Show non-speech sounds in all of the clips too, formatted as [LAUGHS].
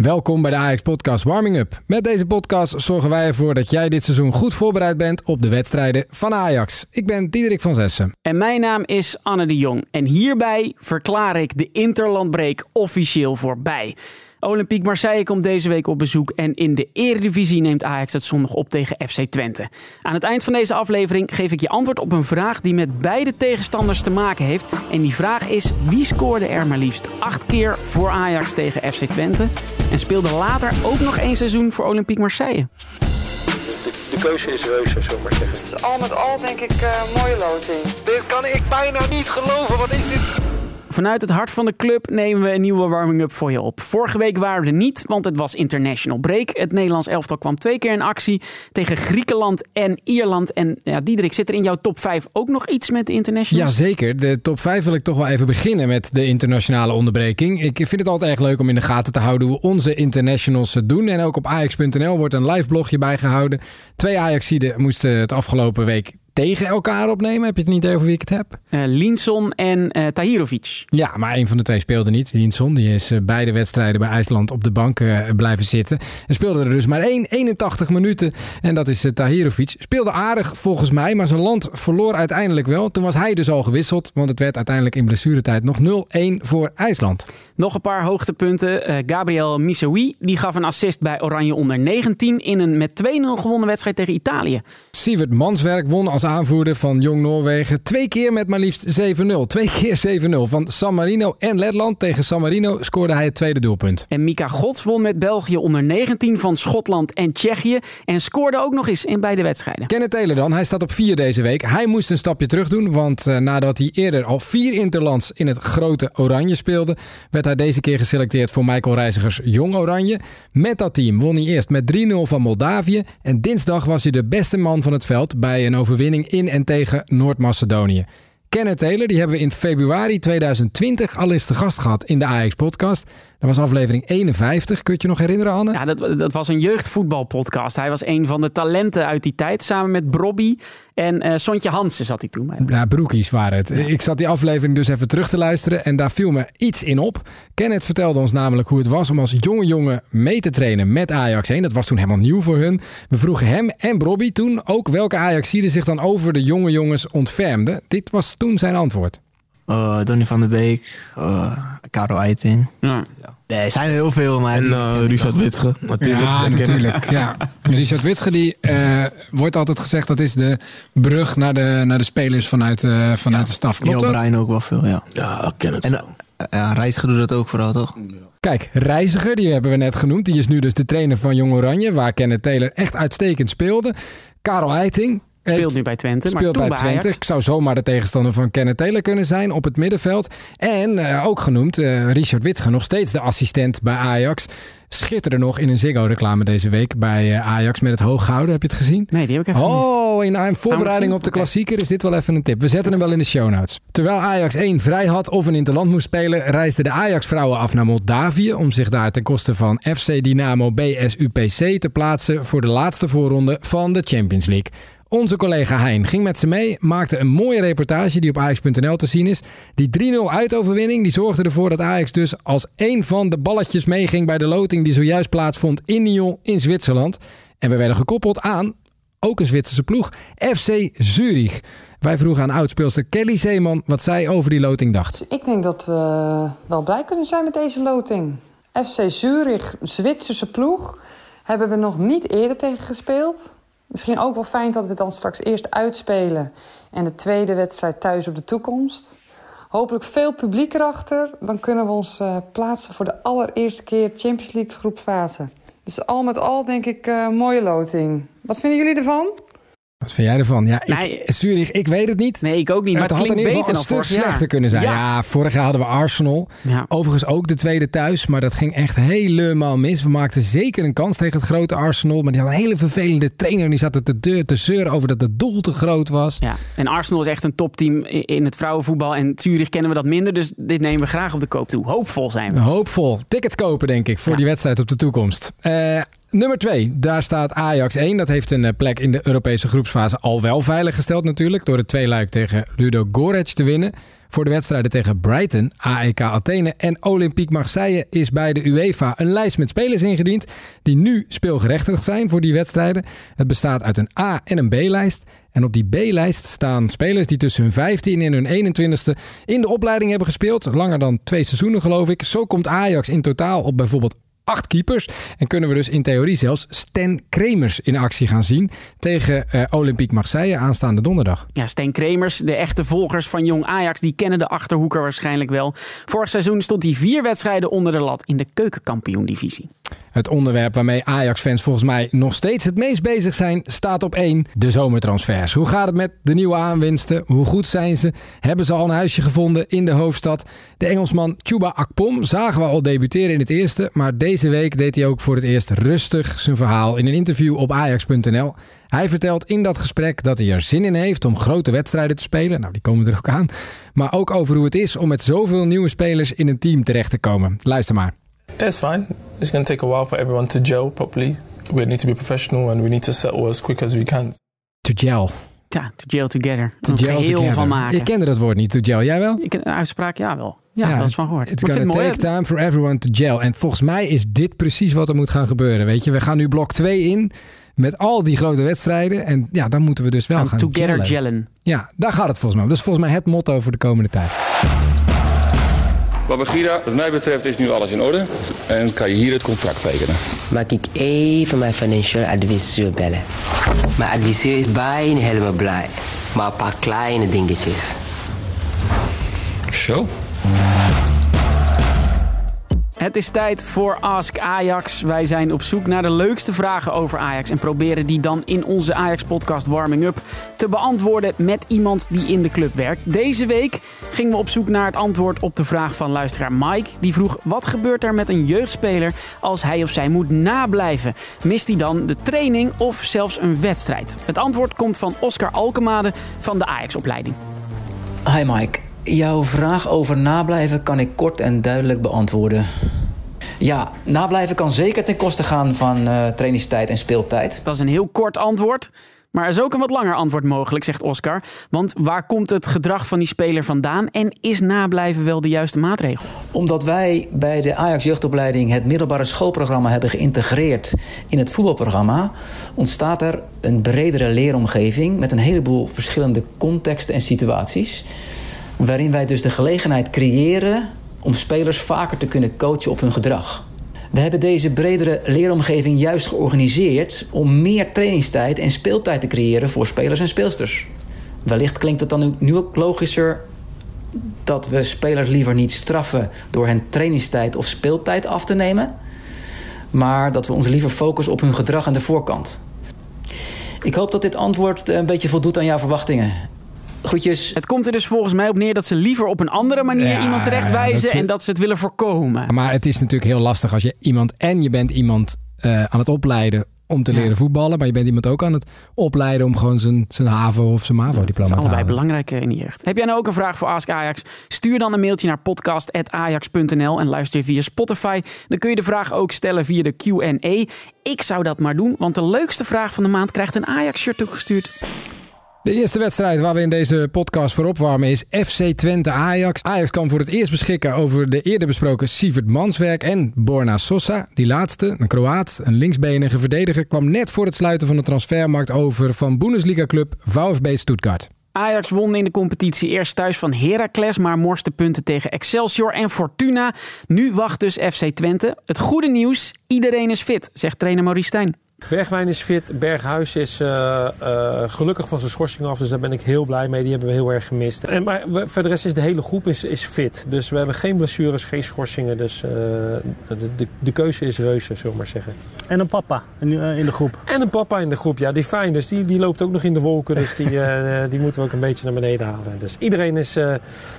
Welkom bij de Ajax Podcast Warming Up. Met deze podcast zorgen wij ervoor dat jij dit seizoen goed voorbereid bent op de wedstrijden van Ajax. Ik ben Diederik van Zessen. En mijn naam is Anne de Jong. En hierbij verklaar ik de Interlandbreek officieel voorbij. Olympique Marseille komt deze week op bezoek en in de Eredivisie neemt Ajax het zondag op tegen FC Twente. Aan het eind van deze aflevering geef ik je antwoord op een vraag die met beide tegenstanders te maken heeft. En die vraag is: wie scoorde er maar liefst acht keer voor Ajax tegen FC Twente en speelde later ook nog één seizoen voor Olympique Marseille? De, de keuze is reuze, zo maar zeggen. Al met al denk ik uh, mooie loting. Dit kan ik bijna niet geloven. Wat is dit? Vanuit het hart van de club nemen we een nieuwe warming-up voor je op. Vorige week waren we er niet, want het was international break. Het Nederlands elftal kwam twee keer in actie tegen Griekenland en Ierland. En ja, Diederik, zit er in jouw top 5 ook nog iets met de internationals? Jazeker, de top 5 wil ik toch wel even beginnen met de internationale onderbreking. Ik vind het altijd erg leuk om in de gaten te houden hoe onze internationals het doen. En ook op ajax.nl wordt een live blogje bijgehouden. Twee Ajaxiden moesten het afgelopen week tegen elkaar opnemen. Heb je het niet over wie ik het heb? Uh, Linson en uh, Tahirovic. Ja, maar een van de twee speelde niet. Linson die is uh, beide wedstrijden bij IJsland op de bank blijven zitten. En speelde er dus maar één, 81 minuten. En dat is Tahirovic. Speelde aardig volgens mij, maar zijn land verloor uiteindelijk wel. Toen was hij dus al gewisseld, want het werd uiteindelijk in blessuretijd nog 0-1 voor IJsland. Nog een paar hoogtepunten. Gabriel Misaoui die gaf een assist bij Oranje onder 19 in een met 2-0 gewonnen wedstrijd tegen Italië. Sievert Manswerk won als aanvoerder van Jong Noorwegen. Twee keer met maar liefst 7-0. Twee keer 7-0. Van San Marino en Letland tegen San Marino scoorde hij het tweede doelpunt. En Mika Gods won met België onder 19 van Schotland en Tsjechië. En scoorde ook nog eens in beide wedstrijden. Kenneth Taylor dan. Hij staat op 4 deze week. Hij moest een stapje terug doen. Want uh, nadat hij eerder al vier interlands in het grote Oranje speelde... werd hij deze keer geselecteerd voor Michael Reizigers Jong Oranje. Met dat team won hij eerst met 3-0 van Moldavië. En dinsdag was hij de beste man van het veld bij een overwinning in en tegen Noord-Macedonië. Kenneth Taylor, die hebben we in februari 2020 al eens te gast gehad in de Ajax-podcast. Dat was aflevering 51. Kun je je nog herinneren, Anne? Ja, dat, dat was een jeugdvoetbalpodcast. Hij was een van de talenten uit die tijd. Samen met Brobby en uh, Sontje Hansen zat hij toen bij. Ja, broekies waren het. Ik zat die aflevering dus even terug te luisteren. En daar viel me iets in op. Kenneth vertelde ons namelijk hoe het was om als jonge jongen mee te trainen met Ajax 1. Dat was toen helemaal nieuw voor hun. We vroegen hem en Brobby toen ook welke Ajaxiden zich dan over de jonge jongens ontfermden. Dit was toen zijn antwoord. Uh, Donny van der Beek, uh, Karel Eiting. Ja. Nee, er zijn er heel veel. Maar en uh, Richard Witsche, natuurlijk. Ja, natuurlijk. Ja. Richard Witsche, die wordt altijd gezegd dat is de brug naar de, naar de spelers vanuit, vanuit de staf. Klopt dat? Brein ook wel veel, ja. Ja, ik ken het en, ja, Reiziger doet dat ook vooral, toch? Kijk, Reiziger, die hebben we net genoemd. Die is nu dus de trainer van Jong Oranje, waar Kenneth Taylor echt uitstekend speelde. Karel Eiting, Speelt nu bij Twente. Speelt maar bij Twente. Ik zou zomaar de tegenstander van Kenneth Taylor kunnen zijn op het middenveld. En uh, ook genoemd, uh, Richard Witge, nog steeds de assistent bij Ajax. Schitterde nog in een Ziggo-reclame deze week bij uh, Ajax met het hooggouden. Heb je het gezien? Nee, die heb ik even Oh, in een voorbereiding op de klassieker is dit wel even een tip. We zetten hem wel in de show notes. Terwijl Ajax 1 vrij had of een interland moest spelen... reisden de Ajax-vrouwen af naar Moldavië... om zich daar ten koste van FC Dynamo BSUPC te plaatsen... voor de laatste voorronde van de Champions League. Onze collega Hein ging met ze mee, maakte een mooie reportage die op Ajax.nl te zien is. Die 3-0 uitoverwinning die zorgde ervoor dat Ajax dus als een van de balletjes meeging bij de loting die zojuist plaatsvond in Lyon in Zwitserland. En we werden gekoppeld aan, ook een Zwitserse ploeg, FC Zurich. Wij vroegen aan oudspeelster Kelly Zeeman wat zij over die loting dacht. Ik denk dat we wel blij kunnen zijn met deze loting. FC Zurich, Zwitserse ploeg, hebben we nog niet eerder tegen gespeeld. Misschien ook wel fijn dat we dan straks eerst uitspelen en de tweede wedstrijd thuis op de toekomst. Hopelijk veel publiek erachter. Dan kunnen we ons uh, plaatsen voor de allereerste keer Champions League groepfase. Dus al met al denk ik uh, mooie loting. Wat vinden jullie ervan? Wat vind jij ervan? Ja, ik, nee, Zurich, ik weet het niet. Nee, ik ook niet. Maar het, het had in ieder geval een stuk slechter kunnen zijn. Ja. ja. vorig jaar hadden we Arsenal. Ja. Overigens ook de tweede thuis. Maar dat ging echt helemaal mis. We maakten zeker een kans tegen het grote Arsenal. Maar die had een hele vervelende trainer. Die zat te, deur te zeuren over dat het doel te groot was. Ja, en Arsenal is echt een topteam in het vrouwenvoetbal. En Zurich kennen we dat minder. Dus dit nemen we graag op de koop toe. Hoopvol zijn we. Hoopvol. Tickets kopen, denk ik, voor die wedstrijd op de toekomst. Uh, Nummer 2, daar staat Ajax 1. Dat heeft een plek in de Europese groepsfase al wel veiliggesteld natuurlijk. Door de tweeluik tegen Ludo Goretz te winnen. Voor de wedstrijden tegen Brighton, AEK Athene en Olympique Marseille is bij de UEFA een lijst met spelers ingediend die nu speelgerechtigd zijn voor die wedstrijden. Het bestaat uit een A- en een B-lijst. En op die B-lijst staan spelers die tussen hun 15 en hun 21ste in de opleiding hebben gespeeld. Langer dan twee seizoenen geloof ik. Zo komt Ajax in totaal op bijvoorbeeld acht keepers. En kunnen we dus in theorie zelfs Sten Kremers in actie gaan zien tegen uh, Olympique Marseille aanstaande donderdag. Ja, Sten Kremers, de echte volgers van Jong Ajax, die kennen de Achterhoeker waarschijnlijk wel. Vorig seizoen stond hij vier wedstrijden onder de lat in de keukenkampioen-divisie. Het onderwerp waarmee Ajax-fans volgens mij nog steeds het meest bezig zijn, staat op één: de zomertransfers. Hoe gaat het met de nieuwe aanwinsten? Hoe goed zijn ze? Hebben ze al een huisje gevonden in de hoofdstad? De Engelsman Chuba Akpom zagen we al debuteren in het eerste, maar deze week deed hij ook voor het eerst rustig zijn verhaal in een interview op Ajax.nl. Hij vertelt in dat gesprek dat hij er zin in heeft om grote wedstrijden te spelen. Nou, die komen er ook aan. Maar ook over hoe het is om met zoveel nieuwe spelers in een team terecht te komen. Luister maar. It's fine. It's going to take a while for everyone to gel properly. We need to be professional and we need to settle as quick as we can. To gel. Ja, to gel together. To gel heel together. van maken. Je kende dat woord niet, to gel. Jij wel? Ik ken een uitspraak, ja wel. Ja, ja dat is van gehoord. It's gonna take time for everyone to gel. En volgens mij is dit precies wat er moet gaan gebeuren. Weet je, we gaan nu blok 2 in met al die grote wedstrijden. En ja, dan moeten we dus wel And gaan together gellen. gellen. Ja, daar gaat het volgens mij om. Dat is volgens mij het motto voor de komende tijd. Babagira, wat mij betreft is nu alles in orde. En kan je hier het contract tekenen. Mag ik even mijn financial adviseur bellen? Mijn adviseur is bijna helemaal blij. Maar een paar kleine dingetjes. Zo. Het is tijd voor Ask Ajax. Wij zijn op zoek naar de leukste vragen over Ajax en proberen die dan in onze Ajax-podcast Warming Up te beantwoorden met iemand die in de club werkt. Deze week gingen we op zoek naar het antwoord op de vraag van luisteraar Mike. Die vroeg: wat gebeurt er met een jeugdspeler als hij of zij moet nablijven? Mist hij dan de training of zelfs een wedstrijd? Het antwoord komt van Oscar Alkemade van de Ajax-opleiding. Hi Mike. Jouw vraag over nablijven kan ik kort en duidelijk beantwoorden. Ja, nablijven kan zeker ten koste gaan van uh, trainingstijd en speeltijd. Dat is een heel kort antwoord. Maar er is ook een wat langer antwoord mogelijk, zegt Oscar. Want waar komt het gedrag van die speler vandaan? En is nablijven wel de juiste maatregel? Omdat wij bij de Ajax jeugdopleiding het middelbare schoolprogramma hebben geïntegreerd in het voetbalprogramma, ontstaat er een bredere leeromgeving met een heleboel verschillende contexten en situaties. Waarin wij dus de gelegenheid creëren om spelers vaker te kunnen coachen op hun gedrag. We hebben deze bredere leeromgeving juist georganiseerd om meer trainingstijd en speeltijd te creëren voor spelers en speelsters. Wellicht klinkt het dan nu ook logischer dat we spelers liever niet straffen door hen trainingstijd of speeltijd af te nemen, maar dat we ons liever focussen op hun gedrag aan de voorkant. Ik hoop dat dit antwoord een beetje voldoet aan jouw verwachtingen. Groetjes. Het komt er dus volgens mij op neer dat ze liever op een andere manier Ja, iemand terechtwijzen dat ze- en dat ze het willen voorkomen. Maar het is natuurlijk heel lastig als je iemand en je bent iemand eh, aan het opleiden om te Ja. leren voetballen, maar je bent iemand ook aan het opleiden om gewoon zijn, zijn HAVO of zijn MAVO Dat diploma is te allebei halen. belangrijk eh, in de jeugd. Heb jij nou ook een vraag voor Ask Ajax? Stuur dan een mailtje naar podcast.ajax.nl en luister via Spotify. Dan kun je de vraag ook stellen via de Q&A. Ik zou dat maar doen, want de leukste vraag van de maand krijgt een Ajax-shirt toegestuurd. De eerste wedstrijd waar we in deze podcast voor opwarmen is FC Twente Ajax. Ajax kan voor het eerst beschikken over de eerder besproken Sievert Manswerk en Borna Sosa. Die laatste, een Kroaat, een linksbenige verdediger, kwam net voor het sluiten van de transfermarkt over van Bundesliga-club VfB Stuttgart. Ajax won in de competitie eerst thuis van Heracles, maar morste punten tegen Excelsior en Fortuna. Nu wacht dus FC Twente. Het goede nieuws, iedereen is fit, zegt trainer Maurice Stijn. Bergwijn is fit. Berghuis is eh, eh, gelukkig van zijn schorsing af. Dus daar ben ik heel blij mee. Die hebben we heel erg gemist. En, maar we- voor de rest is de hele groep is, is fit. Dus we hebben geen blessures, geen schorsingen. Dus eh, de, de, de keuze is reuze, zullen we maar zeggen. En een papa in, in de groep. En een papa in de groep. Ja, die fijn. Dus die, die loopt ook nog in de wolken. Dus die, [LAUGHS] eh, die moeten we ook een beetje naar beneden halen. Dus iedereen is, eh,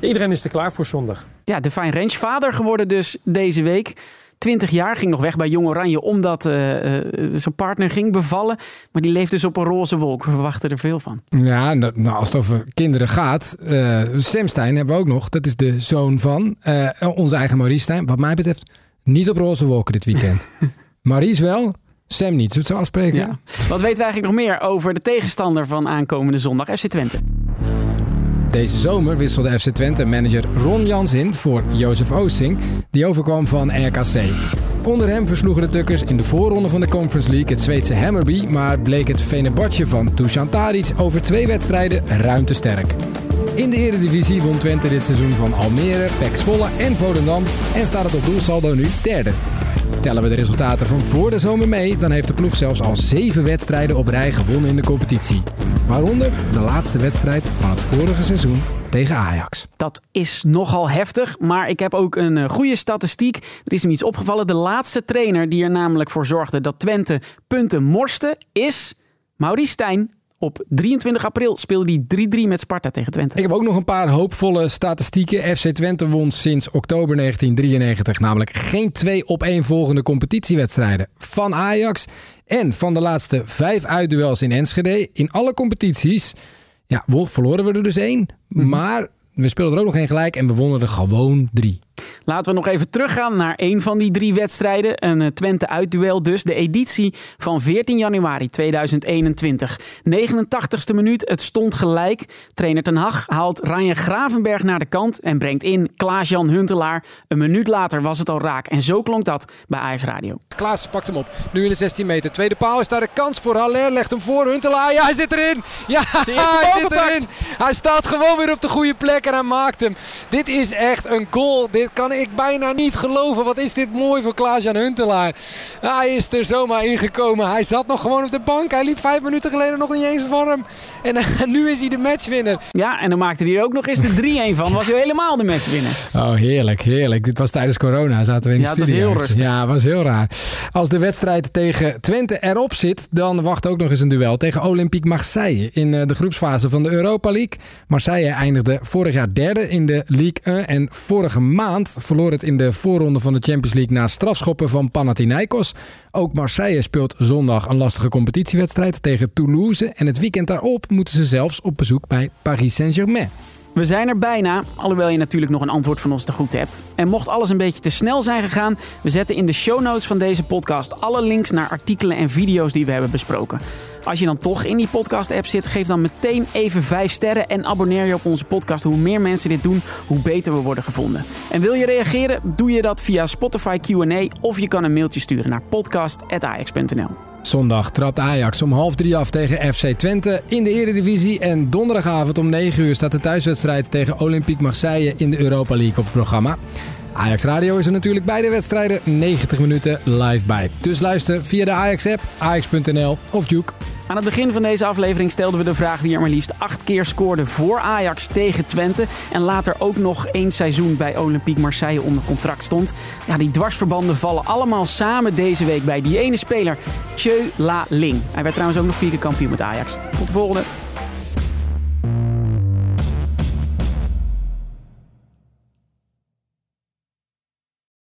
iedereen is er klaar voor zondag. Ja, de Fine Range vader geworden dus deze week. 20 jaar, ging nog weg bij Jong Oranje omdat eh, eh, zijn partner ging bevallen. Maar die leeft dus op een roze wolk. We verwachten er veel van. Ja, nou, nou, als het over kinderen gaat. eh Sam Stein hebben we ook nog. Dat is de zoon van eh, onze eigen Maurice Stijn. Wat mij betreft niet op roze wolken dit weekend. [LAUGHS] Maurice wel, Sam niet. Zullen we het zo afspreken? Ja. Wat weten we eigenlijk nog meer over de tegenstander van aankomende zondag, FC Twente? Deze zomer wisselde FC Twente manager Ron Jans in voor Jozef Oosting, die overkwam van RKC. Onder hem versloegen de Tukkers in de voorronde van de Conference League het Zweedse Hammerby, maar bleek het Fenerbahce van Dusan over twee wedstrijden ruim te sterk. In de Eredivisie won Twente dit seizoen van Almere, Pek Zwolle en Volendam en staat het op doelsaldo nu derde. Tellen we de resultaten van voor de zomer mee, dan heeft de ploeg zelfs al zeven wedstrijden op rij gewonnen in de competitie. Waaronder de laatste wedstrijd van het vorige seizoen tegen Ajax. Dat is nogal heftig, maar ik heb ook een eh, goede statistiek. Er is hem iets opgevallen. De laatste trainer die er namelijk voor zorgde dat Twente punten morste, is Maurice Stijn. Op 23 april speelde hij 3-3 met Sparta tegen Twente. Ik heb ook nog een paar hoopvolle statistieken. FC Twente won sinds oktober 1993 namelijk geen twee op één volgende competitiewedstrijden van Ajax. En van de laatste vijf uitduels in Enschede in alle competities ja, verloren we er dus één. Mhm. Maar we speelden er ook nog één gelijk en we wonnen er gewoon drie. Laten we nog even teruggaan naar een van die drie wedstrijden. Een eh, Twente uitduel dus. De editie van 14 januari 2021. 89ste minuut, het stond gelijk. Trainer Ten Hag haalt Ryan Gravenberg naar de kant en brengt in Klaas-Jan Huntelaar. Een minuut later was het al raak. En zo klonk dat bij Ajax Radio. Klaas pakt hem op. Nu in de 16 meter. Tweede paal is daar de kans voor. Haller legt hem voor. Huntelaar, ja hij zit erin. Ja hij zit erin. Hij staat gewoon weer op de goede plek en hij maakt hem. Dit is echt een goal. Dit kan ik bijna niet geloven. Wat is dit mooi voor Klaas-Jan Huntelaar. Hij is er zomaar ingekomen. Hij zat nog gewoon op de bank. Hij liep vijf minuten geleden nog niet eens warm. En [LAUGHS] nu is hij de matchwinner. Ja, en dan maakte hij er ook nog eens de 3-1 van. Was hij helemaal de matchwinner. Oh, heerlijk, heerlijk. Dit was tijdens corona. Zaten we in de ja, studio. Ja, was heel rustig. Ja, was heel raar. Als de wedstrijd tegen Twente erop zit, dan wacht ook nog eens een duel tegen Olympique Marseille in eh, de groepsfase van de Europa League. Marseille eindigde vorig jaar derde in de Ligue 1 en vorige maand verloor het in de voorronde van de Champions League na strafschoppen van Panathinaikos. Ook Marseille speelt zondag een lastige competitiewedstrijd tegen Toulouse en het weekend daarop moeten ze zelfs op bezoek bij Paris Saint-Germain. We zijn er bijna, alhoewel je natuurlijk nog een antwoord van ons te goed hebt. En mocht alles een beetje te snel zijn gegaan, we zetten in de show notes van deze podcast alle links naar artikelen en video's die we hebben besproken. Als je dan toch in die podcast-app zit, geef dan meteen even 5 sterren en abonneer je op onze podcast. Hoe meer mensen dit doen, hoe beter we worden gevonden. En wil je reageren? Doe je dat via Spotify Q&A of je kan een mailtje sturen naar podcast@ajax.nl. Zondag trapt Ajax om half drie af tegen FC Twente in de Eredivisie. En donderdagavond om 9 uur staat de thuiswedstrijd tegen Olympique Marseille in de Europa League op het programma. Ajax Radio is er natuurlijk bij de wedstrijden 90 minuten live bij. Dus luister via de Ajax-app, ajax.nl of Juke. Aan het begin van deze aflevering stelden we de vraag wie er maar liefst acht keer scoorde voor Ajax tegen Twente. En later ook nog één seizoen bij Olympique Marseille onder contract stond. Ja, die dwarsverbanden vallen allemaal samen deze week bij die ene speler, Thieu La Ling. Hij werd trouwens ook nog vierde kampioen met Ajax. Tot de volgende.